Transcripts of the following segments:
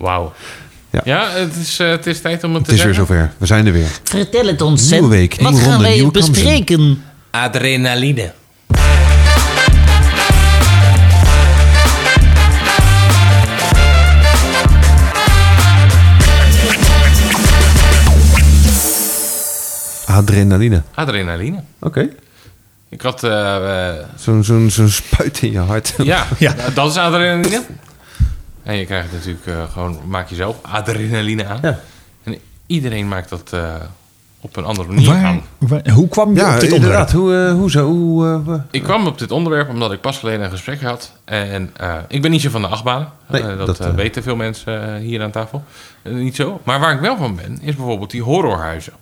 Wauw. Ja. Ja, het, is, eh, het is tijd om het Het te is weer zeggen. zover. We zijn er weer. Vertel het ons, Nieuwe week, nieuwe Wat gaan ronde, wij kansen. bespreken? Adrenaline. Adrenaline. Adrenaline. Oké. Ik had... eh, eh, Zo'n zo'n zo'n spuit in je hart. ja, Ja. dat is adrenaline. En je krijgt natuurlijk eh, gewoon... Maak jezelf adrenaline aan. Ja. En iedereen maakt dat eh, op een andere manier aan. Waar, hoe kwam je Ja, op dit inderdaad. onderwerp? Hoe, eh, hoe zo? Hoe, Ik kwam op dit onderwerp omdat ik pas geleden een gesprek had. En eh, ik ben niet zo van de achtbanen. Nee, Eh, dat dat, weten veel mensen hier aan tafel. Niet zo. Maar waar ik wel van ben, is bijvoorbeeld die horrorhuizen.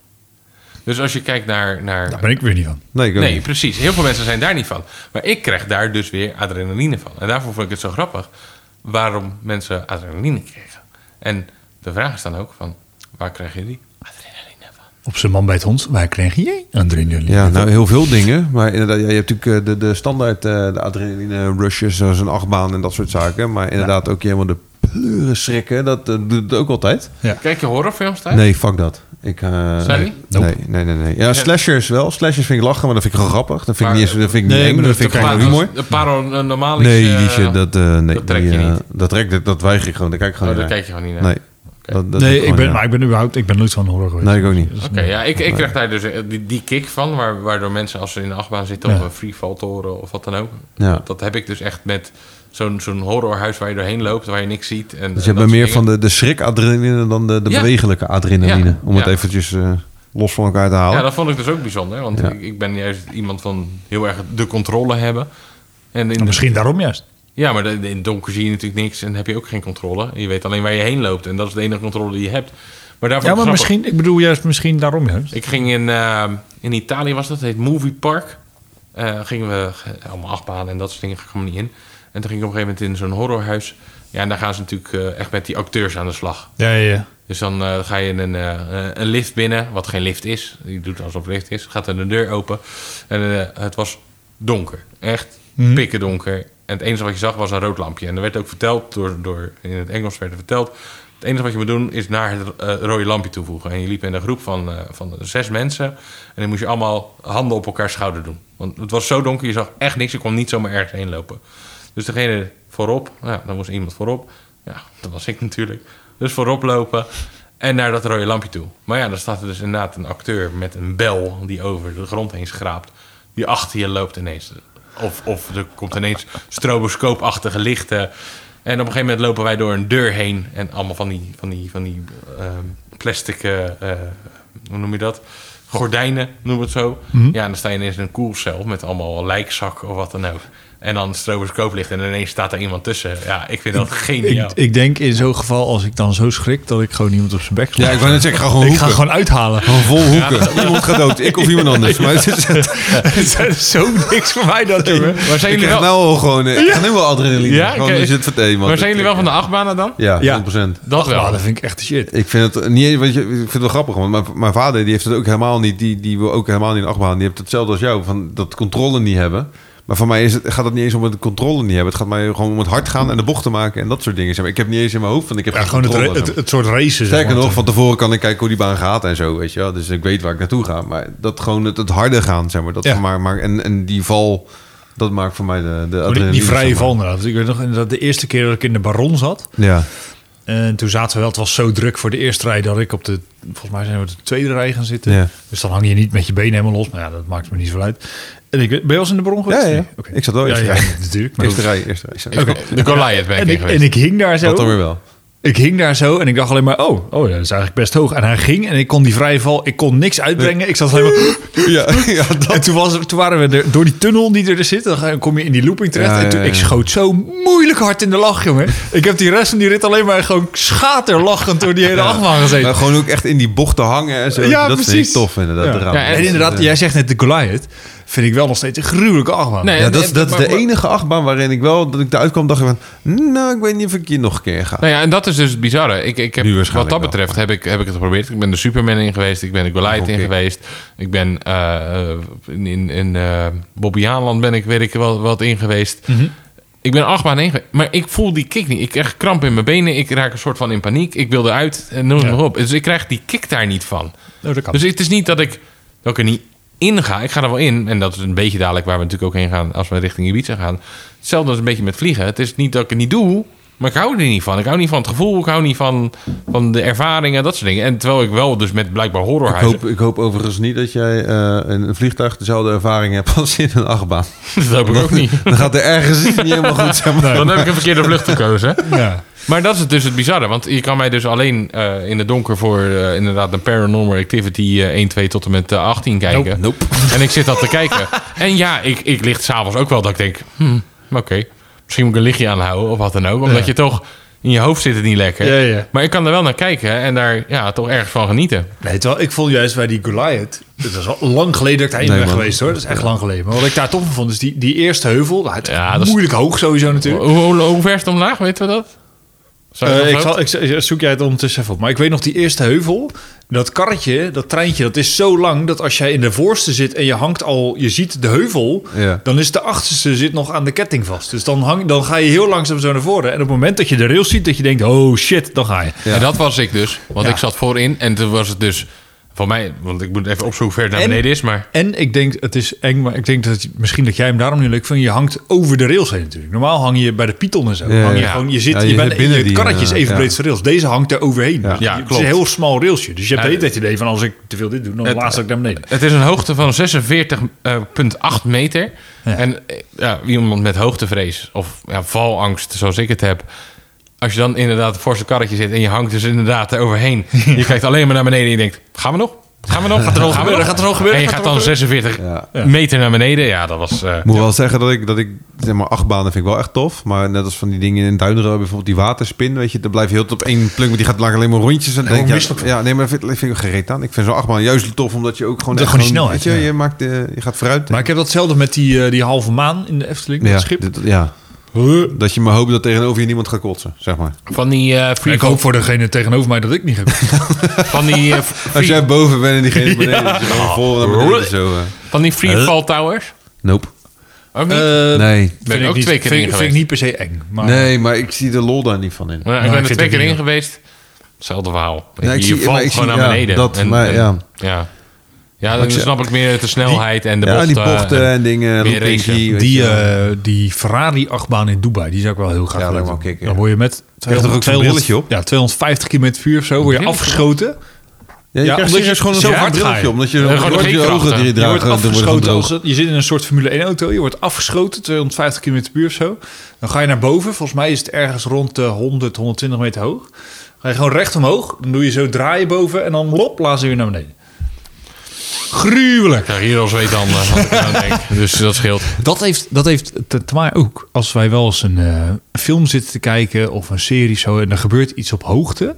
Dus als je kijkt naar... naar Daar ben ik weer niet van. nee, ik ook nee, niet. precies. Heel veel mensen zijn daar niet van. Maar ik krijg daar dus weer adrenaline van. En daarvoor vond ik het zo grappig waarom mensen adrenaline kregen. En de vraag is dan ook van, waar krijgen jullie adrenaline van? Op zijn man bij het hond. Waar kreeg jij adrenaline? Ja, nou heel veel dingen. Maar inderdaad, ja, je hebt natuurlijk eh, de, de standaard eh, de adrenaline rushes, zoals een achtbaan en dat soort zaken. Maar inderdaad ook helemaal de pleuren schrikken. Dat eh, doet het ook altijd. Kijk je horrorfilms thuis? Nee, fuck dat. Ik, eh, Zijn nee, die? nee, nee, nee, nee. Ja, slashers wel. Slashers vind ik lachen, maar dat vind ik gewoon grappig. Dat vind ik niet, dat vind ik niet Nee, eng, maar dat vind ik humor. De paranormaal Nee, die shit, dat, eh, nee, dat trek die, je eh, niet. Dat, trek, dat, dat weiger ik gewoon. Daar kijk ik Oh, gewoon daar niet naar. kijk je gewoon niet naar. Nee. Dat, dat doe nee, ik gewoon ben, maar ik ben überhaupt, ik ben nooit van horror geweest. Nee, ik ook niet. Dus, Oké, ja, ik, ik krijg daar dus eh, die, die kick van, waar, waardoor mensen als ze in de achtbaan zitten Ja. of een freefall toren of wat dan ook. Ja. Dat heb ik dus echt met zo'n zo'n horrorhuis waar je doorheen loopt, waar je niks ziet. En, Dus je hebt meer van de, de schrik-adrenaline dan de, de Ja. bewegelijke adrenaline. Ja. Om het eventjes eh, los van elkaar te halen. Ja, dat vond ik dus ook bijzonder, want Ja. ik, ik ben juist iemand van heel erg de controle hebben. En in de- misschien daarom juist. Ja, maar in het donker zie je natuurlijk niks en heb je ook geen controle. Je weet alleen waar je heen loopt en dat is de enige controle die je hebt. Maar daarvoor Ja, maar grappig. misschien, ik bedoel juist misschien daarom juist. Ik ging in, eh, in Italië, was dat, het heet Movie Park. Eh, gingen we allemaal achtbanen en dat soort dingen, ga ik niet in. En toen ging ik op een gegeven moment in zo'n horrorhuis. Ja, en daar gaan ze natuurlijk eh, echt met die acteurs aan de slag. Ja, ja, ja. Dus dan eh, ga je een, eh, een lift binnen, wat geen lift is. Die doet alsof het lift is. Gaat er de deur open. En het was donker. Echt Mhm. pikken donker. En het enige wat je zag was een rood lampje. En er werd ook verteld, door, door, in het Engels werd er verteld... het enige wat je moet doen is naar het rode lampje toevoegen. En je liep in een groep van, van zes mensen. En dan moest je allemaal handen op elkaar schouder doen. Want het was zo donker, je zag echt niks. Je kon niet zomaar ergens heen lopen. Dus degene voorop, nou, dan moest iemand voorop. Ja, dat was ik natuurlijk. Dus voorop lopen en naar dat rode lampje toe. Maar ja, dan staat er dus inderdaad een acteur met een bel die over de grond heen schraapt. Die achter je loopt ineens. Of, of er komt ineens stroboscoopachtige lichten. En op een gegeven moment lopen wij door een deur heen. En allemaal van die, van die, van die ehm, plastic, eh, eh, hoe noem je dat? Gordijnen, noem het zo. Ja, en dan sta je ineens in een koelcel met allemaal lijkzakken of wat dan ook. En dan stroboscooplicht en ineens staat er iemand tussen. Ja, ik vind dat geniaal. Ik, ik denk in zo'n geval, als ik dan zo schrik, dat ik gewoon iemand op zijn bek sla. Ja, ik wou net zeggen, ik ga gewoon ik hoeken. ga gewoon uithalen. Gewoon vol hoeken. Iemand gaat dood. Ik of iemand anders. Maar het is, Het is zo niks voor mij dat doen. Maar zijn ik jullie wel, nou al gewoon... eh, Ik ga nu wel adrenaline. Ja, gewoon het maar zijn jullie wel van de achtbanen dan? Ja, Ja. 100%. Dat wel. Ja, dat vind ik echt de shit. Ik vind het niet want je, ik vind het wel grappig, want mijn, mijn vader die heeft het ook helemaal niet, die, die wil ook helemaal niet in achtbaan. Die heeft hetzelfde als jou, van dat controle niet hebben. Maar voor mij is het, gaat het niet eens om het controle niet hebben. Het gaat mij gewoon om het hard gaan en de bochten maken en dat soort dingen. Zeg maar. Ik heb niet eens in mijn hoofd, want ik heb Ja, gewoon het, het, maar. soort Sterker maar. nog, van tevoren kan ik kijken hoe die baan gaat en zo, weet je wel. Dus ik weet waar ik naartoe ga. Maar dat gewoon het, het harde gaan, zeg maar. Dat Ja. mij, maar, en, en die val, dat maakt voor mij de, de die, vrije maar. val inderdaad. Ik weet nog inderdaad de eerste keer dat ik in de Baron zat. Ja. En toen zaten we wel, het was zo druk voor de eerste rij dat ik op de, volgens mij zijn we op de tweede rij gaan zitten. Ja. Dus dan hang je niet met je benen helemaal los. Maar ja, dat maakt me niet zo uit. En ik, ben je eens in de Baron geweest? Ja. Ik zat wel ja, eerste ja, rij. natuurlijk. Maar Eerste rij, eerste rij. De Goliath ben ik en, ik, en ik hing daar zo. Dat dan weer wel. Ik hing daar zo en ik dacht alleen maar, oh, oh, dat is eigenlijk best hoog. En hij ging en ik kon die vrije val, ik kon niks uitbrengen. Ik zat alleen maar... Ja, ja dat. En toen, was, toen waren we er, door die tunnel die er zit, dan kom je in die looping terecht. Ja, en toen, ik schoot zo moeilijk hard in de lach, jongen. Ik heb die rest van die rit alleen maar gewoon schaterlachend door die hele achtbaan gezeten. Maar gewoon ook echt in die bochten hangen en zo. Ja, dat vind precies. ik tof inderdaad. Ja, en inderdaad, jij zegt net de Goliath. Vind ik wel nog steeds een gruwelijke achtbaan. Nee, Ja, dat, is- dat is de maar- enige achtbaan waarin ik wel, dat ik eruit kwam, dacht ik van, nou, ik weet niet of ik hier nog een keer ga. Nou ja, en dat is dus het bizarre. Ik, ik heb, Nu wat dat betreft heb ik, heb ik het geprobeerd. Ik ben de Superman in geweest. Ik ben de Goliath in geweest. Ik ben eh, in, in, in eh, Bobby Haanland ben ik, weet ik wel wat in geweest. Ik ben achtbaan heen geweest, maar ik voel die kick niet. Ik krijg kramp in mijn benen, ik raak een soort van in paniek. Ik wil eruit, en noem het Ja. maar op. Dus ik krijg die kick daar niet van. Oh, dat kan. Dus het is niet dat ik, dat ik er niet in ga. Ik ga er wel in. En dat is een beetje dadelijk waar we natuurlijk ook heen gaan als we richting Ibiza gaan. Hetzelfde als een beetje met vliegen. Het is niet dat ik het niet doe, maar ik hou er niet van. Ik hou niet van het gevoel, ik hou niet van, van de ervaringen, dat soort dingen. En terwijl ik wel dus met blijkbaar Ik horrorhuizen... hoop, ik hoop overigens niet dat jij eh, in een vliegtuig dezelfde ervaring hebt als in een achtbaan. Dat hoop ik ook niet. Dan gaat er ergens iets niet helemaal goed. Zeg maar. Dan heb ik een verkeerde vlucht gekozen. ja. Maar dat is dus het bizarre. Want je kan mij dus alleen eh, in het donker voor eh, inderdaad een Paranormal Activity eh 1, 2 tot en met eh, 18 kijken. Nope. En ik zit dat te kijken. En ja, ik, ik licht s'avonds ook wel dat ik denk... Hmm, oké, misschien moet ik een lichtje aanhouden of wat dan ook. Omdat Ja. je toch... In je hoofd zit het niet lekker. Ja, ja. Maar ik kan er wel naar kijken en daar ja, toch ergens van genieten. Nee, terwijl ik vond juist bij die Goliath... Het was al lang geleden dat ik daarheen Nee, ben geweest hoor. Dat is echt lang geleden. Maar wat ik daar tof van vond is die, die eerste heuvel. Nou, Ja, dat is- moeilijk hoog sowieso natuurlijk. Hoe, hoe, hoe ver is het omlaag, weten we dat? Eh, ik, zal, ik, ik- zoek jij het ondertussen even op. Maar ik weet nog die eerste heuvel. Dat karretje, dat treintje, dat is zo lang dat als jij in de voorste zit en je hangt al, je ziet de heuvel, Ja. dan is de achterste zit nog aan de ketting vast. Dus dan, hang, dan ga je heel langzaam zo naar voren. En op het moment dat je de rails ziet, dat je denkt, oh shit, dan ga je. Ja. En dat was ik dus. Want Ja. ik zat voorin en toen was het dus... Van mij, want ik moet even opzoeken hoe ver het naar En- beneden is. Maar En ik denk, het is eng, maar ik denk dat je- misschien dat jij hem daarom niet leuk vindt. Je hangt over de rails heen natuurlijk. Normaal hang je bij de Python en zo. Ja, hang je, ja. gewoon, je, zit, Ja, je, je bent, binnen je die, karretje is eh, even ja. breed als de rails. Deze hangt er overheen. Ja. Ja, het is klopt. een heel smal railsje. Dus je hebt het idee van als ik te veel dit doe, dan Het- laat ik naar beneden. Het is een hoogte van 46,8 meter. Ja. En eh, ja, iemand met hoogtevrees of ja, valangst, zoals ik het heb. Als je dan inderdaad voor zijn karretje zit en je hangt dus inderdaad er overheen. Je kijkt alleen maar naar beneden en je denkt, gaan we nog? Gaan we nog? Gaat er nog gebeuren? Gaat er nog gebeuren? En je Gaat gaat dan nog 46 Ja. meter naar beneden. Ja, dat was... eh, Ik moet wel zeggen dat ik, dat ik zeg maar, achtbanen vind ik wel echt tof. Maar net als van die dingen in Duineren, bijvoorbeeld die waterspin, weet je, dan blijf je heel op één plek, want die gaat lang alleen maar rondjes. En denk ja, ja, nee, maar dat vind, vind ik gereed aan. Ik vind zo'n achtbaan juist tof, omdat je ook gewoon Dat gewoon die snelheid, weet je, ja. je maakt, eh, je gaat vooruit. Maar ik heb datzelfde met die, eh, die halve maan in de Efteling, met ja, het schip. dit- ja, dat je maar hoopt dat tegenover je niemand gaat kotsen, zeg maar. van die eh free ik hoop voor degene tegenover mij dat ik niet ga van die, eh, Als jij boven bent en diegene beneden, ja. je gewoon vol naar beneden zo. eh. van die free fall towers. Nope. Ook niet? nee. ben vind ik ook niet, twee keer vind, in vind ik niet per se eng. Maar nee, maar ik zie de lol daar niet van in. Maar ik ik ben er twee keer in geweest. Hetzelfde verhaal. Ja, ik je zie- valt gewoon zie- naar ja, beneden. dat, maar ja. ja. Ja, dan snap ik meer de snelheid en de ja, bochten. die bochten en dingen. die, die Ferrari-achtbaan in Dubai, die zou ik wel heel graag Ja, willen Dan ja. word je met Je hebt toch ook zo'n brilletje op? Ja, 250 km per uur of zo, word je afgeschoten. Ja, je Ja, krijgt serieus gewoon een hard brilletje op. Omdat je, Ja, gewoon je, ogen die Je dragen. wordt dan worden afgeschoten als je zit in een soort Formule 1 auto, je wordt afgeschoten 250 km per uur of zo. Dan ga je naar boven, volgens mij is het ergens rond de 100, 120 meter hoog. Ga je gewoon recht omhoog, dan doe je zo draaien boven en dan lop, blazen we weer naar beneden. Gruwelijk. Krijg hier al zweet nou denk. Dus dat scheelt. Dat heeft, dat heeft te, te maken ook als wij wel eens een eh, film zitten te kijken of een serie zo en er gebeurt iets op hoogte.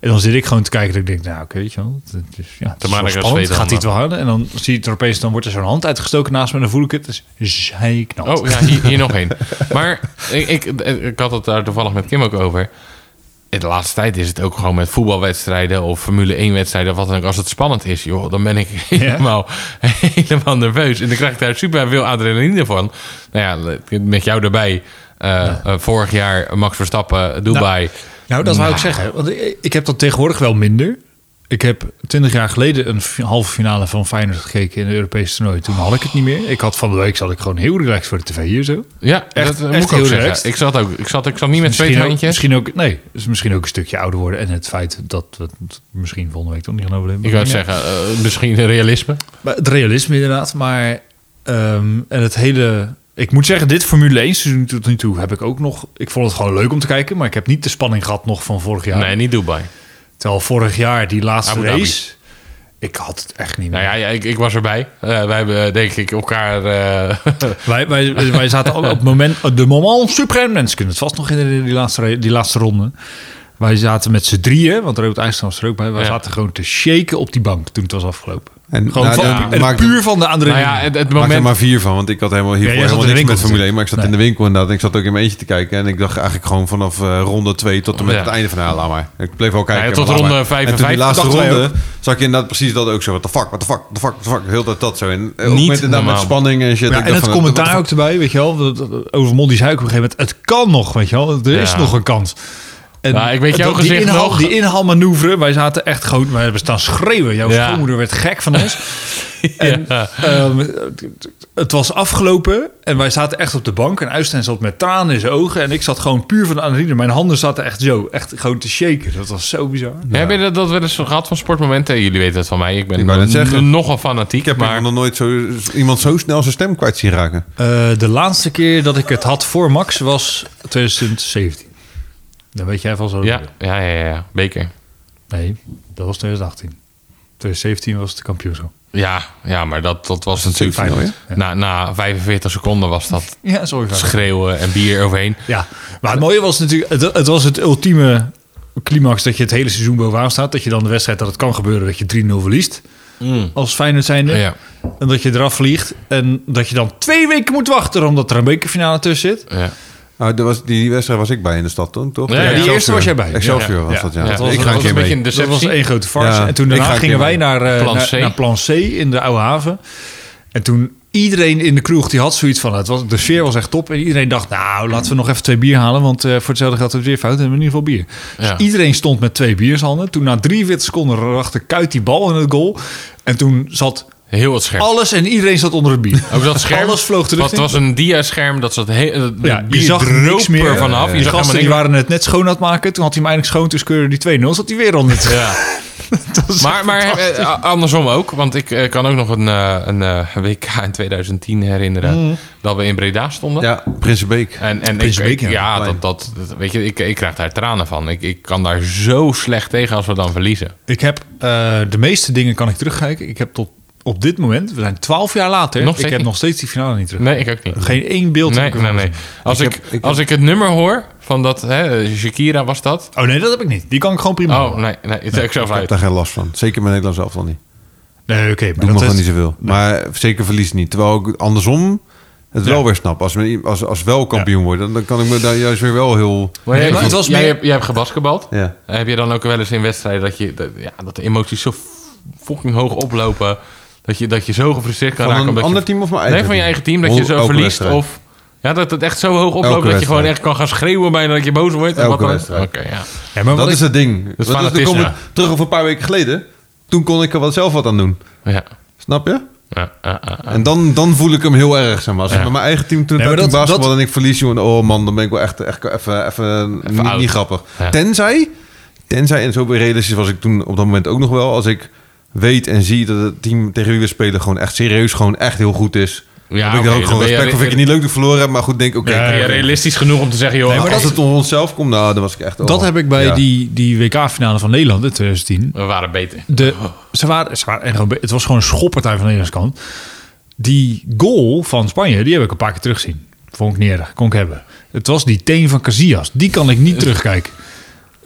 En dan zit ik gewoon te kijken dat ik denk, nou oké, weet je wel, het is, ja, het is spannend, gaat aan, iets wel harder. En dan zie je het er opeens, dan wordt er zo'n hand uitgestoken naast me en dan voel ik het. Dus zijknalt. Oh ja, hier, hier nog één. Maar ik, ik, ik had het daar toevallig met Kim ook over. In de laatste tijd is het ook gewoon met voetbalwedstrijden of Formule 1 wedstrijden, of wat dan ook. Als het spannend is, joh, dan ben ik helemaal, helemaal nerveus. En dan krijg ik daar super veel adrenaline van. Nou ja, met jou erbij. eh, eh, vorig jaar Max Verstappen, Dubai. Nou, dat wou ik Nou. zeggen. Want ik heb dat tegenwoordig wel minder. Ik heb twintig jaar geleden een halve finale van Feyenoord gekeken in de Europese toernooi. Toen had ik het niet meer. Ik had van de week zat ik gewoon heel relaxed voor de tv hier zo. ja, Echt- dat eh, echt moet ik heel zeggen. relaxed. Ik zat, ook, ik, zat, ik zat niet met twee Misschien handjes. misschien ook, nee, dus misschien ook een stukje ouder worden. En het feit dat we het misschien volgende week toch niet gaan overleven. Ik zou Ja. zeggen, eh, misschien realisme. Maar het realisme inderdaad. Maar ehm, en het hele... Ik moet zeggen, dit Formule 1 seizoen tot nu toe heb ik ook nog... Ik vond het gewoon leuk om te kijken. Maar ik heb niet de spanning gehad nog van vorig jaar. Nee, niet Dubai. Terwijl vorig jaar die laatste Abu Dhabi. race... Ik had het echt niet meer. Nou ja, ja, ik, ik was erbij. Eh, wij hebben denk ik elkaar... eh, Wij, wij, wij zaten al op het moment... De moment supreme. Mensen kunnen het vast nog in die laatste, die laatste ronde. Wij zaten met z'n drieën, want Robert IJsland was er ook bij. Wij Ja. zaten gewoon te shaken op die bank toen het was afgelopen. En Gewoon nou, van, daar en maak- puur van de Nou adrenaline. ja, het, het maak er moment... maar vier van, want ik had helemaal hiervoor Ja, helemaal in de niks met Formule 1. Maar ik zat Nee. in de winkel inderdaad. En ik zat ook in mijn eentje te kijken. En ik dacht eigenlijk gewoon vanaf eh, ronde 2 tot en met Ja. het einde van de laat maar. Ik bleef wel kijken. Ja, tot ronde maar. 55 En toen die laatste ronde zag je inderdaad precies dat ook zo. What the fuck, what the fuck, what the fuck, what the fuck. Heel dat dat zo. En ook Niet met, inderdaad met spanning en shit. Ja, Ik en het van, commentaar ook erbij, weet je wel. Over zei ook op een gegeven moment... het kan nog, weet je wel. Er is nog een kans. En Ja, ik weet jouw die gezicht inhaal, nog. Die inhaalmanoeuvre, wij zaten echt gewoon... Wij hebben staan schreeuwen. Jouw Ja. schoonmoeder werd gek van ons. En, Ja. ehm, het was afgelopen en wij zaten echt op de bank. En Uistijn zat met tranen in zijn ogen. En ik zat gewoon puur van de adrenaline. Mijn handen zaten echt zo, echt gewoon te shaken. Dat was zo bizar. Ja, Heb je dat, dat wel eens gehad van sportmomenten? Jullie weten het van mij. Ik ben Ik wou net n- zeggen. nogal fanatiek. Ik heb maar nog nooit zo, iemand zo snel zijn stem kwijt zien raken. Eh, de laatste keer dat ik het had voor Max was 2017. Dan weet jij van zo. ja, ja, ja, ja, beker. Nee, dat was 2018. 2017 was het kampioenschap. Ja, ja, maar dat, dat was natuurlijk... zo snel, ja? Na, na 45 seconden was dat Ja, sorry. Schreeuwen en bier overheen. Ja, maar het mooie was natuurlijk, het, het was het ultieme climax dat je het hele seizoen bovenaan staat. Dat je dan de wedstrijd dat het kan gebeuren dat je 3-0 verliest. Als Feyenoord zijnde. Ja, En dat je eraf vliegt. En dat je dan twee weken moet wachten omdat er een bekerfinale tussen zit. ja. Nou, dat was, die wedstrijd was ik bij in de stad, toch? toch? Ja, ja, die eerste was jij bij. Excelsior Ja, was ja. dat, ja. Ja, dat was- ik ga een keer beetje mee. een Dat was één grote farce. Ja, en toen daarna gingen wij naar, eh, Plan naar, Plan C in de Oude Haven. En toen iedereen in de kroeg die had zoiets van... Het was, de sfeer was echt top. En iedereen dacht, nou, laten we nog even twee bier halen. Want eh, voor hetzelfde geld hebben we weer fout. En we hebben in ieder geval bier. Ja. Dus iedereen stond met twee biershanden. Toen na 43 seconden rachte Kuit die bal in het goal. En toen zat Heel het scherm. alles en iedereen zat onder het bier. Ook dat scherm. Alles vloog terug Het was een dia-scherm. Dat zat heel. Ja, je zag niks meer. er vanaf. Die Je zag gasten die waren het net schoon aan het maken. Toen had hij hem eindelijk schoon. Toen skeurde die 2-0. Zat hij weer onder het. Ja. Maar, maar eh, andersom ook. Want ik eh, kan ook nog een, eh, een eh, WK in 2010 herinneren. Dat we in Breda stonden. Ja, Prinsenbeek. En, en ik, Prinsenbeek, ik- ja. ja, dat, dat, dat- weet je, ik, ik krijg daar tranen van. Ik, ik kan daar zo slecht tegen als we dan verliezen. Ik heb eh, de meeste dingen kan ik terugkijken. Ik heb tot op dit moment, we zijn twaalf jaar later, Nog ik heb niet? nog steeds die finale niet terug. Nee, ik ook niet. Geen één beeld. Nee, nee, nee. Als, Ik ik, heb- ik heb- als ik het nummer hoor van dat, hè, Shakira was dat. Oh nee, dat heb ik niet. Die kan ik gewoon prima. Oh, nee, nee, het ik zelf Ik heb daar geen last van. Zeker met Nederland zelf al niet. Nee, oké. maar Doe me dat gewoon is- niet zoveel. Maar zeker verlies niet. Terwijl ik andersom het Ja. wel weer snap. Als we als, als wel kampioen worden, dan, dan kan ik me daar juist weer wel heel... Maar jij, Nee, maar het was jij, hebt, jij hebt gebasketbald. Ja. Heb je dan ook wel eens in wedstrijden dat, je, dat, ja, dat de emoties zo fucking hoog oplopen... dat je, dat je zo gefrustreerd kan Van raken? een omdat ander je, team of mijn eigen Nee, van je team? eigen team. Dat je zo verliest of... Ja, dat het echt zo hoog oploopt Elke dat je gewoon echt kan gaan schreeuwen bijna dat je boos wordt. en Elke wat dan ja. Ja, maar wat Dat ik- is het ding. is fanatisme. kom ik terug over een paar weken geleden. Toen kon ik er wel zelf wat aan doen. Ja. Snap je? Ja. En dan, dan voel ik hem heel erg. Zeg maar. Als ik met mijn eigen team toen Nee, dat- basketbal dat- en ik verlies, jongen, oh man, dan ben ik wel echt, echt even, even, niet grappig. Ja. Tenzij, tenzij, en zo realistisch was ik toen op dat moment ook nog wel, als ik weet en zie dat het team tegen wie we spelen gewoon echt serieus, gewoon echt heel goed is. Ja, heb ik ook gewoon respect voor. Vind ik het niet leuk dat ik verloren heb, maar goed, denk oké. Ja, realistisch genoeg om te zeggen... joh, Nee, maar als het om onszelf komt, nou, dan was ik echt... oh, dat heb ik bij ja. die, die WK-finale van Nederland in 2010. we waren beter. De, ze waren, ze waren echt het was gewoon een schoppartij van de Nederlandse kant. Die goal van Spanje, die heb ik een paar keer teruggezien. Vond ik niet erg, kon ik hebben. Het was die teen van Casillas. Die kan ik niet terugkijken.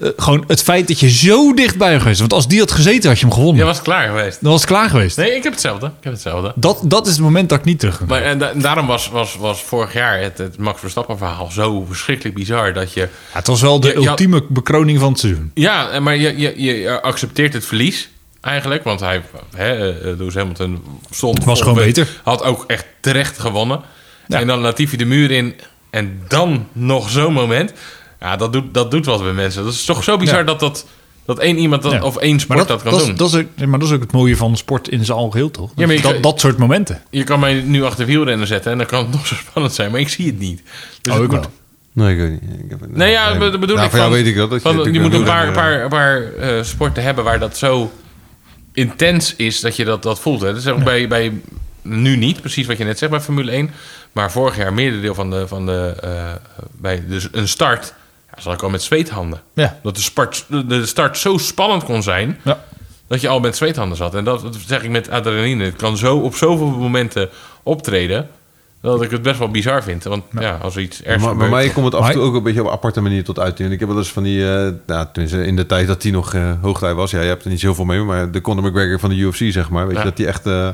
Eh, gewoon het feit dat je zo dichtbij bent geweest. Want als die had gezeten, had je hem gewonnen. Je was klaar geweest. Dan was het klaar geweest. Nee, ik heb hetzelfde. Ik heb hetzelfde. Dat, dat is het moment dat ik niet terug. Maar en da- en daarom was, was, was vorig jaar het, het Max Verstappen verhaal zo verschrikkelijk bizar dat je... Ja, het was wel de Ja, ja. ultieme bekroning van het seizoen. Ja, maar je, je, je accepteert het verlies eigenlijk. Want hij, hè, eh, Lewis Hamilton stond... Was gewoon beter. Had ook echt terecht gewonnen. Ja. En dan Latifi de muur in. En dan nog zo'n moment. Ja, dat doet, dat doet wat bij mensen. Dat is toch zo bizar Ja. dat, dat, dat één iemand dat, Ja. of één sport dat, kan dat, doen. is, dat, is ook, maar dat is ook het mooie van sport in zijn algeheel, toch? Ja, maar je dat, dat soort momenten. Je kan mij nu achter wielrennen zetten en dan kan het nog zo spannend zijn. Maar ik zie het niet. Dus Oh, ik wel. Nee, ik weet niet. Ik heb, Nee, ja, dat bedoel nou, ik van jou weet ik dat. dat Van, je moet een paar, paar, paar eh, sporten hebben waar dat zo intens is dat je dat, dat voelt. Hè. Dat is ook bij, bij nu niet, precies wat je net zegt bij Formule 1. Maar vorig jaar meerdere van de, van de eh, bij dus een start, ja, zat ik al met zweethanden. Ja. Dat de, spart, de start zo spannend kon zijn Ja. dat je al met zweethanden zat. En dat, dat zeg ik met adrenaline. Het kan zo op zoveel momenten optreden. Dat ik het best wel bizar vind. Want ja, als er iets ergs Maar bij mij komt het af en toe ook een beetje op een aparte manier tot uiting. Ik heb wel eens van die, eh nou, tenminste in de tijd dat hij nog eh hoogtij was. Ja, je hebt er niet zoveel mee, maar de Conor McGregor van de UFC, zeg maar. Weet Ja. je, dat hij echt eh,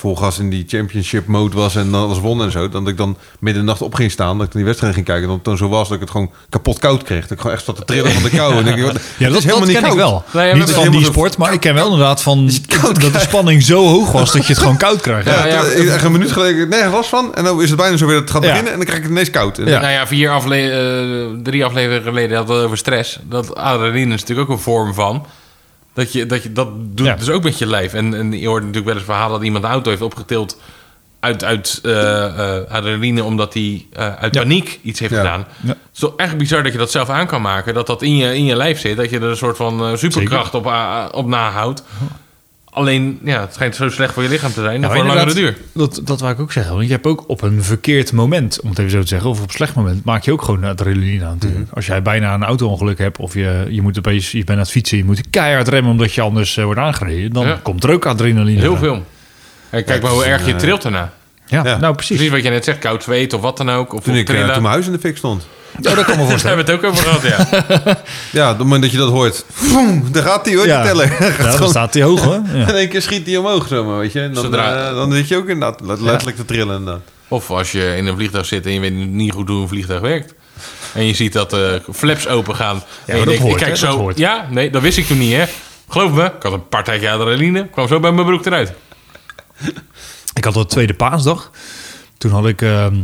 vol gas in die championship mode was en dan alles won en zo. Dan dat ik dan midden in de nacht op ging staan, dat ik naar die wedstrijd ging kijken. En dat het dan zo was dat ik het gewoon kapot koud kreeg. Dat ik gewoon echt zat te trillen van de kou. En ik, denk, wat- het Ja, is dat, helemaal dat niet ken ik koud. wel. Nee, ja, niet van helemaal die sport, maar ik ken wel inderdaad van dat de spanning zo hoog was dat je het gewoon koud krijgt. Ja, Ja, ja. echt een minuut geleden nergens last van. En dan is het bijna zo weer dat het gaat Ja. beginnen. En dan krijg ik het ineens koud. En Ja. Nou ja, vier afle eh, drie afleveringen geleden hadden we het over stress. Dat adrenaline is natuurlijk ook een vorm van. Dat je dat, je, dat doet Ja. dus ook met je lijf. En, en je hoort natuurlijk wel eens verhalen dat iemand een auto heeft opgetild uit, uit eh, adrenaline omdat hij eh, uit Ja. paniek iets heeft Ja. gedaan. Ja. Het is toch echt bizar dat je dat zelf aan kan maken. Dat dat in je, in je lijf zit. Dat je er een soort van superkracht op, op nahoudt. Alleen, ja, het schijnt zo slecht voor je lichaam te zijn. Ja, voor een langere duur. Dat, dat wou ik ook zeggen. Want je hebt ook op een verkeerd moment, om het even zo te zeggen, of op een slecht moment, maak je ook gewoon adrenaline aan. natuurlijk. Mhm. Als jij bijna een auto-ongeluk hebt, of je, je, moet opeens, je bent aan het fietsen, je moet keihard remmen omdat je anders eh, wordt aangereden, dan Ja. komt er ook adrenaline Heel aan. veel. En kijk Ja, maar hoe erg je trilt daarna. Ja, Ja. nou precies. Precies wat je net zegt, koud zweet of wat dan ook. Of Toen ik eh, trillen. toen mijn huis in de fik stond. Oh, dat kan me Daar voorstellen. hebben we het ook over gehad, ja. Ja, op het moment dat je dat hoort. Boem, daar gaat hij hoor, Ja. die teller. Ja, dan gewoon- staat hij hoog hoor. Ja. In één keer schiet hij omhoog zomaar, weet je. En dan, Zodra- eh, dan zit je ook inderdaad let- letterlijk te trillen. Inderdaad. Of als je in een vliegtuig zit en je weet niet goed hoe een vliegtuig werkt. En je ziet dat de flaps open gaan. en je maar dat denkt, hoort, ik kijk hè, dat zo. hoort. Ja, nee, dat wist ik toen niet, hè. Geloof me, ik had een partijtje adrenaline. kwam zo bij mijn broek eruit. Ik had dat tweede paasdag. Toen had ik ehm,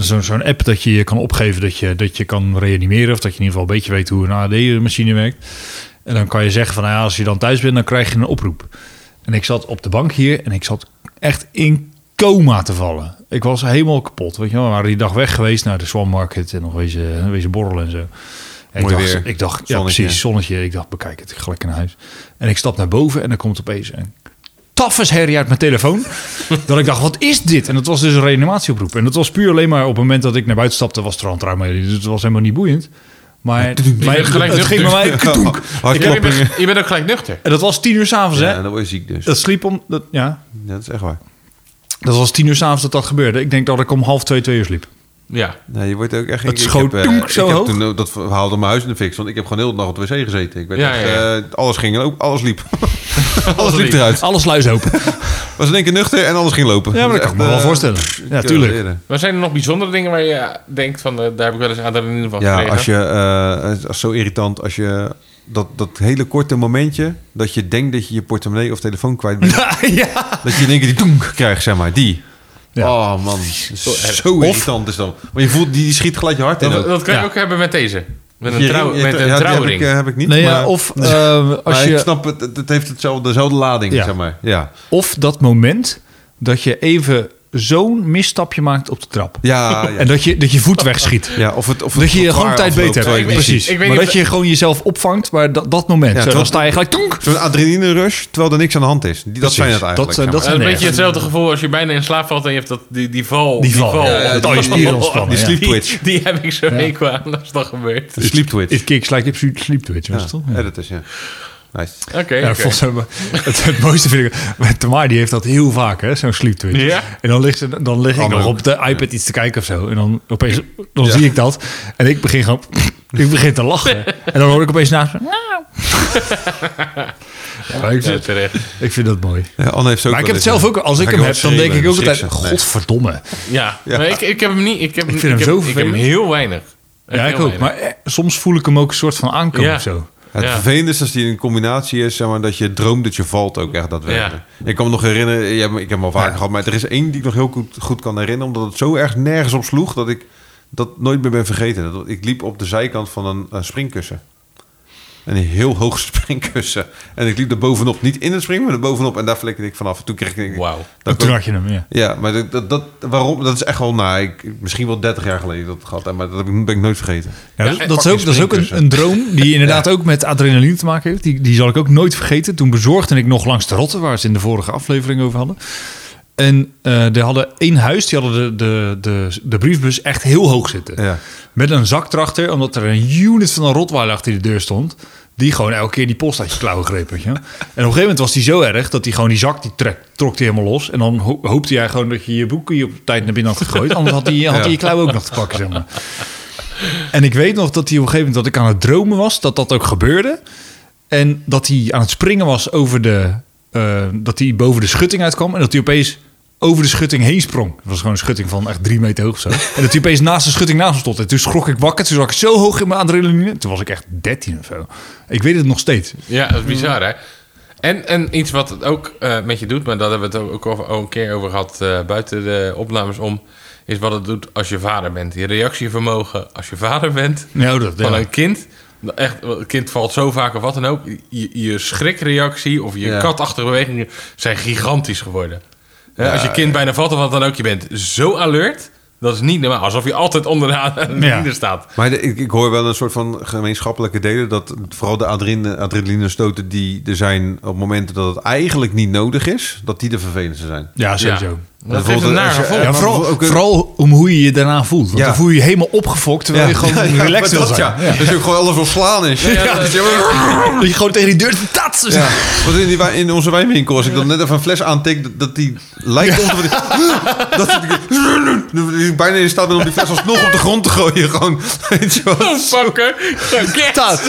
zo- zo'n app dat je je kan opgeven dat je, dat je kan reanimeren. Of dat je in ieder geval een beetje weet hoe een AD-machine werkt. En dan kan je zeggen van nou ja, als je dan thuis bent, dan krijg je een oproep. En ik zat op de bank hier en ik zat echt in coma te vallen. Ik was helemaal kapot. Weet je wel, we waren die dag weg geweest naar de Swan Market en nog wezen, wezen borrelen en zo. En ik dacht, weer. Ik dacht, ja Zonnetje. precies, zonnetje. Ik dacht, bekijk het, ik ga lekker naar huis. En ik stap naar boven en dan komt opeens een taffes herrie uit mijn telefoon. dat ik dacht, wat is dit? En dat was dus een reanimatieoproep. En dat was puur alleen maar op het moment dat ik naar buiten stapte, was er al een trauma. Dus het was helemaal niet boeiend. Maar, maar bent gelijk het ging bij mij... Je bent, Hartkloppingen. je bent ook gelijk nuchter. En dat was tien uur s'avonds, Ja, hè? en dan word je ziek dus. Dat sliep om... Dat, ja, Ja, dat is echt waar. dat was tien uur s'avonds dat dat gebeurde. Ik denk dat ik om half twee, twee uur sliep. Ja. Nee, je wordt ook echt... Het ik- ik schoot heb, eh, toenk zo ik heb hoog. toen ook dat verhaal door mijn huis in de fik. Want ik heb gewoon heel de dag op de wc gezeten. Ik werd Ja, echt, ja, ja. eh, alles ging lopen, alles liep. alles liep liep. eruit. Alle sluis open. Was in één keer nuchter en alles ging lopen. Ja, maar dat kan ik me wel eh, voorstellen. Ja, ik, tuurlijk. eh. Maar zijn er nog bijzondere dingen waar je denkt van... eh, daar heb ik wel eens adrenaline van Ja, als je... eh, is zo irritant als je... Dat, dat hele korte momentje dat je denkt dat je je portemonnee of telefoon kwijt bent. ja. dat je in één keer die toenk krijgt, zeg maar. Die. Ja. Oh man, zo, irritant is dat. Maar je voelt, die, die schiet gelijk je hart in. Dat, ook. dat kan je Ja. ook hebben met deze. Met een, trouw, met ja, een die heb ik, trouwring. eh, heb ik niet. Nee, ja, maar, of eh, als maar ik je... snap het, het, het heeft hetzelfde, dezelfde lading, Ja. zeg maar. Ja, Of dat moment dat je even zo'n misstapje maakt op de trap. ja, ja. En dat je, dat je voet wegschiet. ja of het, of het Dat je gewoon tijd beter hebt. Precies. ik weet maar dat je gewoon jezelf opvangt, maar dat, dat moment. Ja, zo, dan terwijl- sta je gelijk... Zo'n adrenaline rush, terwijl er niks aan de hand is. Die, dat Precies. zijn het eigenlijk. Dat, eh, zeg dat maar. Dat is een beetje hetzelfde gevoel als je bijna in slaap valt en je hebt dat, die, die val. Die val, ja, ja, dat die- spieren ontspannen, die sleep Die, twitch. die heb ik zo hekel aan als dat gebeurt. De sleep twitch. It kicks like sleep twitch. was Ja, het toch? ja, dat is ja. Nice. Oké, Ja, volgens mij, het, het mooiste vind ik... Tamar, die heeft dat heel vaak, hè, zo'n sleep twitch. Ja? En dan, ligt ze, dan lig ik nog op de iPad iets te kijken of zo. En dan opeens dan zie ik dat. En ik begin gewoon... Ik begin te lachen. En dan hoor ik opeens naast me... Ja, maar ik, Ja, vind, ik vind dat mooi. Ja, Anne heeft zo ook Maar ik heb het zelf ook... Als ik hem heb, dan denk ik ook altijd... Godverdomme. Ja, Ja. Maar ik, ik heb hem niet. Ik, heb, Ik vind hem heb, zo Ik heb hem heel weinig. Ja, ik ook. weinig. Maar eh, soms voel ik hem ook een soort van aankomen Ja. of zo. Het Ja. vervelende is als die een combinatie is, zeg maar, dat je droomt dat je valt ook echt daadwerkelijk. Ik kan me nog herinneren, ik heb hem al vaker gehad, maar er is één die ik nog heel goed, goed kan herinneren, omdat het zo erg nergens op sloeg dat ik dat nooit meer ben vergeten. Dat, ik liep op de zijkant van een, een springkussen. Een heel hoog springkussen. En ik liep er bovenop. Niet in het springen, maar er bovenop. En daar flikkerde ik vanaf. Toen kreeg ik... Wauw. Dat Toen had je hem, ja. ja, maar dat, dat, dat, waarom? Dat is echt wel, nou, ik, misschien wel 30 jaar geleden dat het gehad. Maar dat heb ik- ben ik nooit vergeten. Ja, Ja, dat, en dat is ook, dat is ook een, een droom die inderdaad ook met adrenaline te maken heeft. Die, die zal ik ook nooit vergeten. Toen bezorgde ik nog langs de Rotte, waar ze in de vorige aflevering over hadden. En eh die hadden één huis, die hadden de, de, de, de briefbus echt heel hoog zitten. Ja. Met een zak erachter, omdat er een unit van een Rottweiler achter de deur stond. Die gewoon elke keer die post uit je klauwen greep. En op een gegeven moment was die zo erg dat hij gewoon die zak die trek, trok die helemaal los. En dan ho- hoopte jij gewoon dat je je boeken op tijd naar binnen had gegooid. Anders had hij, had je klauw ook nog te pakken. Zeg maar. En ik weet nog dat hij op een gegeven moment dat ik aan het dromen was, dat dat ook gebeurde. En dat hij aan het springen was over de. eh, dat hij boven de schutting uitkwam. En dat hij opeens over de schutting heen sprong. Het was gewoon een schutting van echt drie meter hoog of zo. En dat hij opeens naast de schutting naast me stond. En toen schrok ik wakker. Toen zat ik zo hoog in mijn adrenaline. Toen was ik echt 13 of zo. Ik weet het nog steeds. Ja, dat is bizar, hè? En, en iets wat het ook eh, met je doet, maar daar hebben we het ook over, al een keer over gehad eh, buiten de opnames om, is wat het doet als je vader bent. Je reactievermogen als je vader bent Nou, dat, van ja. een kind. Echt, een kind valt zo vaak of wat dan ook. Je, je schrikreactie of je Ja. katachtige bewegingen zijn gigantisch geworden. Als je kind bijna valt of wat dan ook, je bent zo alert. Dat is niet normaal. Alsof je altijd onderaan de Ja. staat. Maar de- ik, ik hoor wel een soort van gemeenschappelijke delen. Dat vooral de adrenaline, adrenaline stoten die er zijn op momenten dat het eigenlijk niet nodig is. Dat die de vervelendste zijn. Ja, sowieso. Dat geeft een naar gevoel. Ja, vooral, ook om hoe je je daarna voelt. Want Ja. dan voel je je helemaal opgefokt terwijl je gewoon Ja, relaxed wil dat, zijn. Ja. Ja. Dat je ook gewoon alles wil slaan is. Ja, dat- Dat je gewoon tegen die deur tats. Ja, want in, die, in onze wijnwinkel, als ik dan net even een fles aantik, dat, dat die lijkt om te... Dat die, bijna in staat ben om die fles alsnog op de grond te gooien. Gewoon, weet je wel. Pakken. Get. Tat.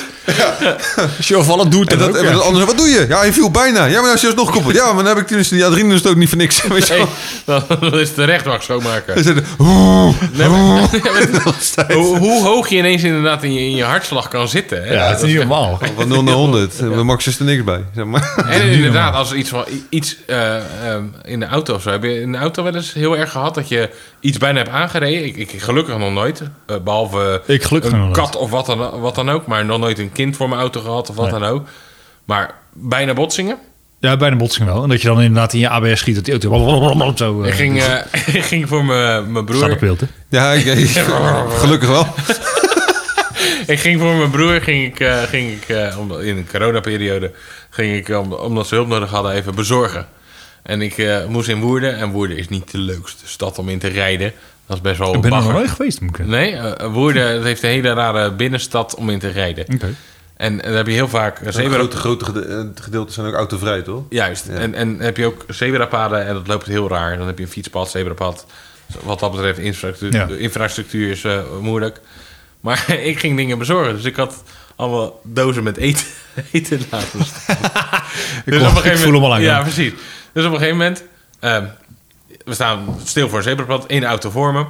Als je overvallen doet, En dan dat, ook. en ja. dat andere, wat doe je? Ja, je viel bijna. Ja, maar als je alsnog koppelt. Ja, maar dan heb ik tenminste die adrenaline stoot niet voor niks. Weet je wel. dan is de rechtwacht schoonmaker. Dan zit er, oeh, Nee, maar- hoe, hoe hoog je ineens inderdaad in je, in je hartslag kan zitten. Hè? Ja, dat is niet normaal. Van 0 naar 100. Bij Max is er niks bij. Zeg maar. En inderdaad, als er iets, van, iets eh, ehm, in de auto of zo. Heb je in de auto wel eens heel erg gehad dat je iets bijna hebt aangereden? Ik, ik gelukkig nog nooit. eh, behalve Ik gelukkig een kat of wat dan, wat dan ook. Maar nog nooit een kind voor mijn auto gehad of wat Nee. dan ook. Maar bijna botsingen. Ja, bij een botsing wel. En dat je dan inderdaad in je ABS schiet dat die auto zo... Ik ging, eh, ik ging voor mijn mijn broer... Staat op beeld, hè? Ja, ik, gelukkig wel. Ik ging voor mijn broer, ging ik, eh, ging ik eh, om, in een coronaperiode, ging ik, om, omdat ze hulp nodig hadden, even bezorgen. En ik eh, moest in Woerden. En Woerden is niet de leukste stad om in te rijden. Dat is best wel Ik ben er nog nooit geweest, moet ik zeggen. Nee, eh, Woerden heeft een hele rare binnenstad om in te rijden. Oké. En, en dan heb je heel vaak Zebra... Grote, grote eh, gedeelten zijn ook autovrij, toch? Juist. Ja. En, en heb je ook zebrapaden en dat loopt heel raar. Dan heb je een fietspad, zebrapad. Wat dat betreft, infrastructuur, Ja. infrastructuur is eh, moeilijk. Maar ik ging dingen bezorgen. Dus ik had allemaal dozen met eten, eten laten staan. dus hoor- ik voel hem al aan, Ja, ja. precies. Dus op een gegeven moment... ehm, we staan stil voor een zebrapad. één auto voor me.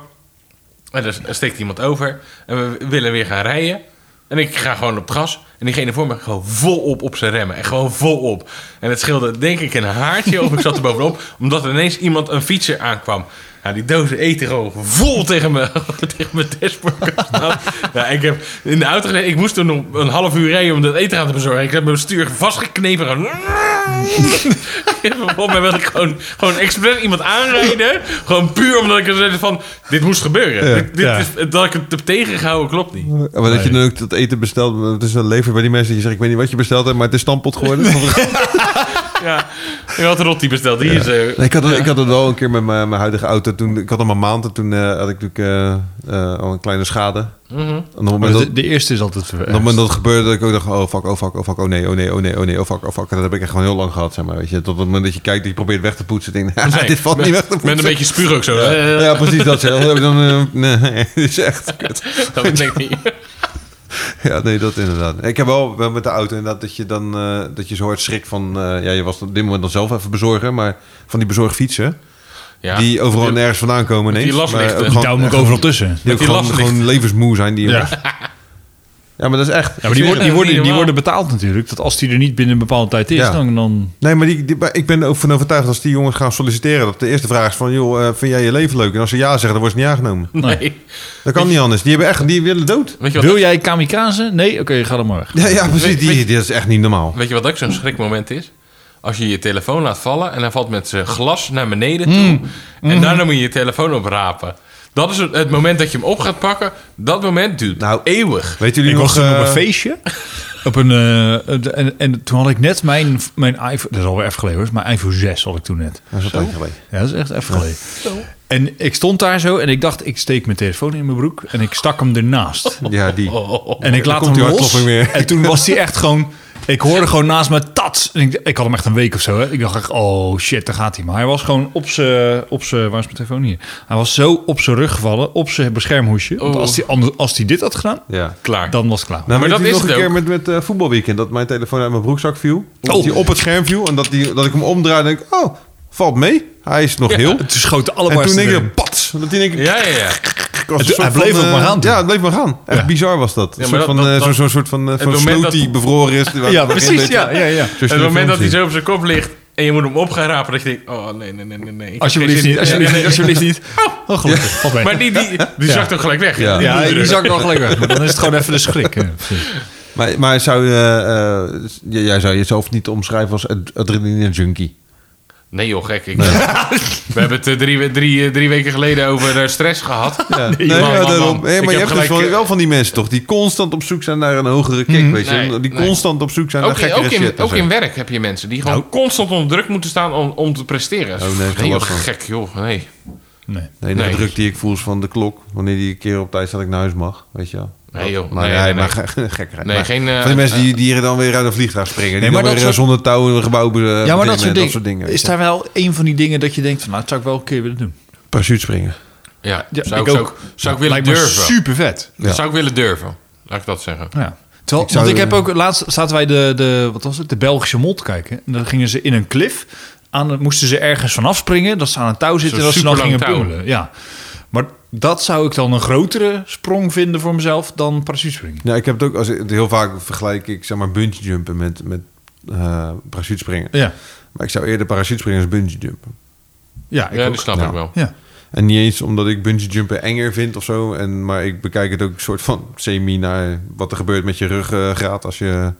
En er steekt iemand over. En we willen weer gaan rijden. En ik ga gewoon op gas. En diegene voor me gewoon volop op zijn remmen. En gewoon volop. En het scheelde denk ik een haartje of ik zat er bovenop. Omdat er ineens iemand een fietser aankwam. Ja, die dozen eten gewoon vol tegen me, tegen mijn dashboard ik heb in de auto. Ik moest toen nog een half uur rijden om dat eten aan te bezorgen. Ik heb mijn stuur vastgeknepen. Gewoon... Volgens mij wilde ik gewoon, gewoon expres iemand aanrijden. Gewoon puur omdat ik er zei van... Dit moest gebeuren. Ja. Dit, dit Ja. is, dat ik het heb tegengehouden klopt niet. Maar dat je dan ook dat eten bestelt. Het is een lever bij die mensen die zeggen: Ik weet niet wat je besteld hebt, maar het is stampot geworden. Ja, ik had Rotti besteld. Die is... eh, Nee, ik, had het, ik had het wel een keer met mijn, mijn huidige auto. Toen, ik had hem een maand en toen eh, had ik natuurlijk eh, eh, al een kleine schade. En op het Maar moment dat, de, de eerste is altijd... op het moment dat het gebeurde, dat ik ook dacht: Oh fuck, oh fuck, oh fuck, oh nee, oh nee, oh nee, oh nee, oh fuck, oh fuck. En dat heb ik echt gewoon heel lang gehad, zeg maar. Weet je. Tot het moment dat je kijkt en je probeert weg te poetsen. Denk, Nee, dit valt met- niet weg te poetsen. Met een beetje spuug ook zo. Ja, ja, precies dat. zeg. Dan, dan, eh, nee, dit is echt kut. Dat denk ik niet. Ja, nee, dat inderdaad. Ik heb wel, wel met de auto inderdaad dat je dan eh, dat je zo hard schrik van... eh, ja, je was op dit moment dan zelf even bezorgen, maar van die bezorgfietsen... Ja. die overal nergens vandaan komen ineens. die ook Die duwen ook overal tussen. Die ook die gewoon, gewoon levensmoe zijn, die Ja. Ja, maar dat is echt. Ja, maar die, worden, die, worden, die worden betaald natuurlijk. Dat als die er niet binnen een bepaalde tijd is, Ja. dan, dan... Nee, maar die, die- ik ben er ook van overtuigd dat als die jongens gaan solliciteren... dat de eerste vraag is van, joh, eh, vind jij je leven leuk? En als ze ja zeggen, dan wordt ze niet aangenomen. Nee. Dat kan niet anders. Die hebben echt, die willen dood. Weet je wat, Wil jij kamikaze? Nee? Oké, ga dan maar weg. Ja, ja precies. Weet- Die, die, dat is echt niet normaal. weet je wat ook zo'n schrikmoment is? Als je je telefoon laat vallen en hij valt met zijn glas naar beneden toe. Mm. En daarna moet je je telefoon oprapen. Dat is het, het moment dat je hem op gaat pakken. Dat moment duurt Nou, eeuwig. Weet jullie Ik nog... was toen op eh, een feestje. Op een, eh, de- en, en toen had ik net mijn, mijn iPhone... Dat is alweer even geleden hoor. Mijn iPhone 6 had ik toen net. Dat is een tijdje geleden. Ja, dat is echt even geleden. En ik stond daar zo en ik dacht, ik steek mijn telefoon in mijn broek. En ik stak hem ernaast. Ja, die. En ik laat hem los. weer. En toen was hij echt gewoon... Ik hoorde gewoon naast me tats. En ik, ik had hem echt een week of zo. Hè. Ik dacht echt, oh shit, daar gaat hij. Maar hij was gewoon op zijn... Op zijn waar is mijn telefoon hier? Hij was zo op zijn rug gevallen. Op zijn beschermhoesje. Want Oh. als hij, anders- als hij dit had gedaan, Ja. Klaar. dan was het klaar. Nou, maar dat dat is nog een het keer ook. met, met eh, voetbalweekend. Dat mijn telefoon uit mijn broekzak viel. Dat Oh. hij op het scherm viel. En dat, die, dat ik hem omdraaide. En denk oh, valt mee. Hij is nog heel. Toen schoten En allebei toen denk ik, pats. Dat die denk ik, Ja, ja, ja. Het- soort hij bleef van, ook maar eh, gaan toen. Ja, het bleef maar gaan. Echt Ja. bizar was dat. Een Ja, soort van, dat- eh, dat- zo'n zo'n soort van, eh, van dat- die bevroren is. Ja, precies. Ja, ja, ja. En het moment dat hij zo op zijn kop ligt en je moet hem op gaan rapen, dat je denkt, oh nee, nee, nee, nee. Ik heb Alsjeblieft niet, alsjeblieft niet, alsjeblieft niet. Oh, gelukkig. Mee. nee. Maar die, die, die zakt ook gelijk weg. Ja. Ja, die zak wel gelijk weg. Maar dan is het gewoon even de schrik. Maar, maar zou, je, eh, jij zou jezelf niet omschrijven als ad- adrenaline junkie? Nee joh, gek. Ik, we hebben het eh, drie, drie, eh, drie weken geleden over eh, stress gehad. Ja, Nee, nee, man, ja, man, daarom. man. Nee, Ik maar je heb hebt dus gelijk, wel, eh, wel van die mensen toch die constant op zoek zijn naar een hogere kick, weet je? Nee, die nee. constant op zoek zijn naar Ook gekkere ook, in, shit. ook zo. in werk heb je mensen die gewoon constant onder druk moeten staan om, om te presteren. Oh, nee, van. gek joh, nee. Nee. De druk die ik voel is van de klok. Wanneer die een keer op tijd dat ik naar huis mag, weet je wel. Nee, joh. Maar, Nee, nee, nee, maar nee. ge- gek. Nee, geen, eh, van die mensen die, die er dan weer uit een vliegtuig springen. Die maar dan dat weer eh, soort- zonder touw in een gebouw be- Ja, maar dat soort, dingen, soort dingen. Is daar wel een van die dingen dat je denkt van, nou, dat zou ik wel een keer willen doen. Parachute springen. Ja, Ja, zou, ik zou, ook. ik- zou ik willen durven. super vet. Ja. Zou ik willen durven. Laat ik dat zeggen. Ja. Terwijl, Ik zou- want ik heb ook laatst zaten wij de, de wat was het, de Belgische te kijken. En dan gingen ze in een klif aan, moesten ze ergens vanaf springen, dat ze aan een touw zitten, dat ze dan gingen touw. Ja, dat zou ik dan een grotere sprong vinden voor mezelf dan parachutespringen. Ja, ik heb het ook, als ik, heel vaak vergelijk ik zeg maar bungee jumpen met, met eh parachute springen. Ja, Maar ik zou eerder parachute springen als bungee jumpen. ja, ik ja, ook. dat snap Ja. ik wel. Ja. En niet eens omdat ik bungee jumpen enger vind of zo. En, maar ik bekijk het ook een soort van semi naar wat er gebeurt met je ruggraat als je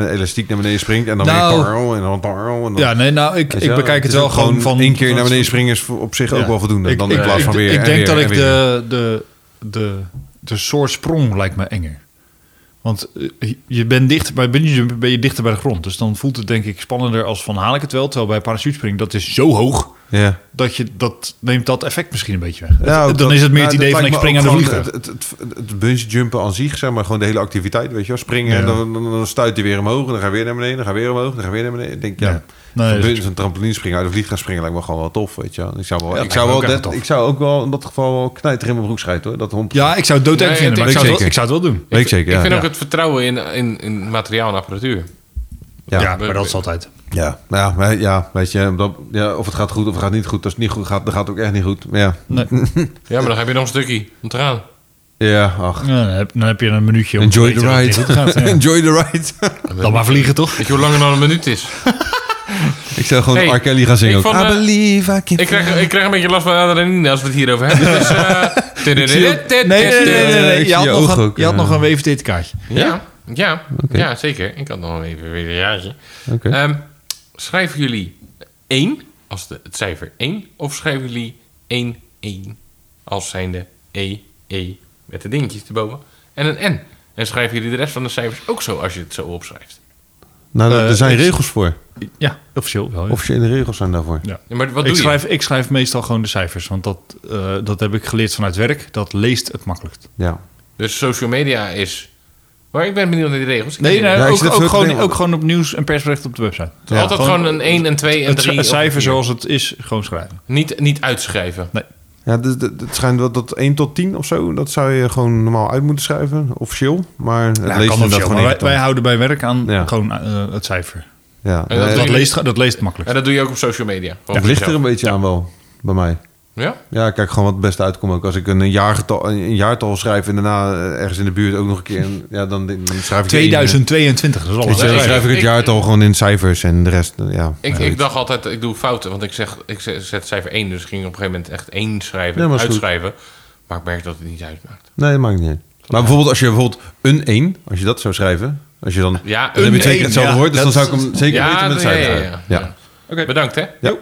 met elastiek naar beneden springt. En dan Nou. weer tarl en dan tarl. En dan, ja, nee, nou, ik, ik bekijk het wel gewoon van... één keer naar beneden springen is op zich ook wel voldoende. Ik, dan in plaats van weer ik en denk weer dat ik de, de, de, de soort sprong lijkt me enger. Want eh, je bent dichter bij ben je dichter bij de grond. Dus dan voelt het denk ik spannender als van haal ik het wel. Terwijl bij parachutespringen dat is zo hoog Ja. dat je dat neemt dat effect misschien een beetje weg. Ja, Het- ook dan dat- is het meer nou, het idee dat van ik spring aan de gewoon Het, het, het, bungee jumpen aan zich, zeg maar, gewoon de hele activiteit, weet je wel. Springen en Ja. dan, dan, dan stuit hij weer omhoog, en dan ga je weer naar beneden, dan ga je weer omhoog, dan ga je weer naar beneden. Ik denk, ja. Nee, zo'n trampoline springen uit de vliegtuig springen lijkt me gewoon wel tof, weet je wel. Ik zou wel, Ja, ik zou wel, dat, ik zou ook wel in dat geval wel knijter in mijn broek schijten, hoor. Dat hond. Ja, ik zou het doodeng Nee, vinden, maar ik ik zou, het wel, zeker. ik zou het wel doen. weet ik zeker, Ik vind ja. ook het vertrouwen in, in, in materiaal en apparatuur. Ja, maar dat is altijd. Ja, nou ja, maar ja, weet je, dat, ja, of het gaat goed of het gaat niet goed. Als het niet goed gaat, dan gaat het ook echt niet goed. Maar ja, Nee. Ja, maar dan heb je nog een stukje om te gaan. ja ach. Ja, dan, heb, dan heb je een minuutje om Enjoy te the het ride. gaat, ja. Enjoy the ride. Dan maar vliegen, toch? Weet je hoe lang er dan een minuut is? ik zou gewoon Hey, R. Kelly gaan zingen. ik ook. vond, I eh, believe I Ik krijg, ik krijg een beetje last van adrenaline als we het hierover hebben. Dus, eh, Nee, nee, nee, nee, nee, nee. Ik Je had, je nog een, je had eh. nog een WVT-kaartje. Ja, ja, ja, zeker. Ik had nog even weer een jaartje. Oké. Schrijven jullie 1 als de, het cijfer 1? Of schrijven jullie 1, 1 als zijnde E, E met de dingetjes erboven en een N? En schrijven jullie de rest van de cijfers ook zo als je het zo opschrijft? Nou, er Eh, zijn ik- regels voor. Ja, officieel wel. ja. Officiële regels zijn daarvoor. Ja. Ja, maar wat Ik doe schrijf, ik schrijf meestal gewoon de cijfers, want dat, eh, dat heb ik geleerd vanuit werk. Dat leest het makkelijkst. Ja. je? Dus social media is... Maar ik ben benieuwd naar die regels. Ik Nee. Ja, ik ook, zit ook, gewoon, ook gewoon op nieuws en persbericht op de website. Ja. Altijd gewoon een 1 en 2 en Het, 3. het cijfer zoals het is, gewoon schrijven. Niet, niet uitschrijven. Nee. Ja, dus het, schijnt dat, dat 1 tot 10 of zo, dat zou je gewoon normaal uit moeten schrijven, officieel. Maar het Ja, leest kan gewoon wij, wij houden bij werk aan Ja. gewoon eh, het cijfer. Ja, En dat Dat leest, dat leest makkelijk. En dat doe je ook op social media. Het voor ligt er een beetje aan wel, bij mij. Ja? Ja, kijk gewoon wat het beste uitkomt ook. Als ik een jaargetal, een jaartal schrijf en daarna eh, ergens in de buurt ook nog een keer... Een, ja, dan, dan schrijf ik... de ene- 2022, dat is alles. dan schrijf ik het ik- jaartal gewoon in cijfers en de rest, ja. Ik, ik dacht altijd, ik doe fouten. Want ik zeg, ik zet cijfer 1. Dus ik ging op een gegeven moment echt 1 schrijven. Ja, uitschrijven. Maar ik merk dat het niet uitmaakt. Nee, dat maakt niet uit. Maar bijvoorbeeld als je bijvoorbeeld een 1, als je dat zou schrijven... Als je dan, Ja, dan heb je twee keer hetzelfde ja, woord, dus dan zou ik hem zeker ja, weten met ja, het ja, cijfer. ja, Ja. ja. Oké, bedankt hè. Ja.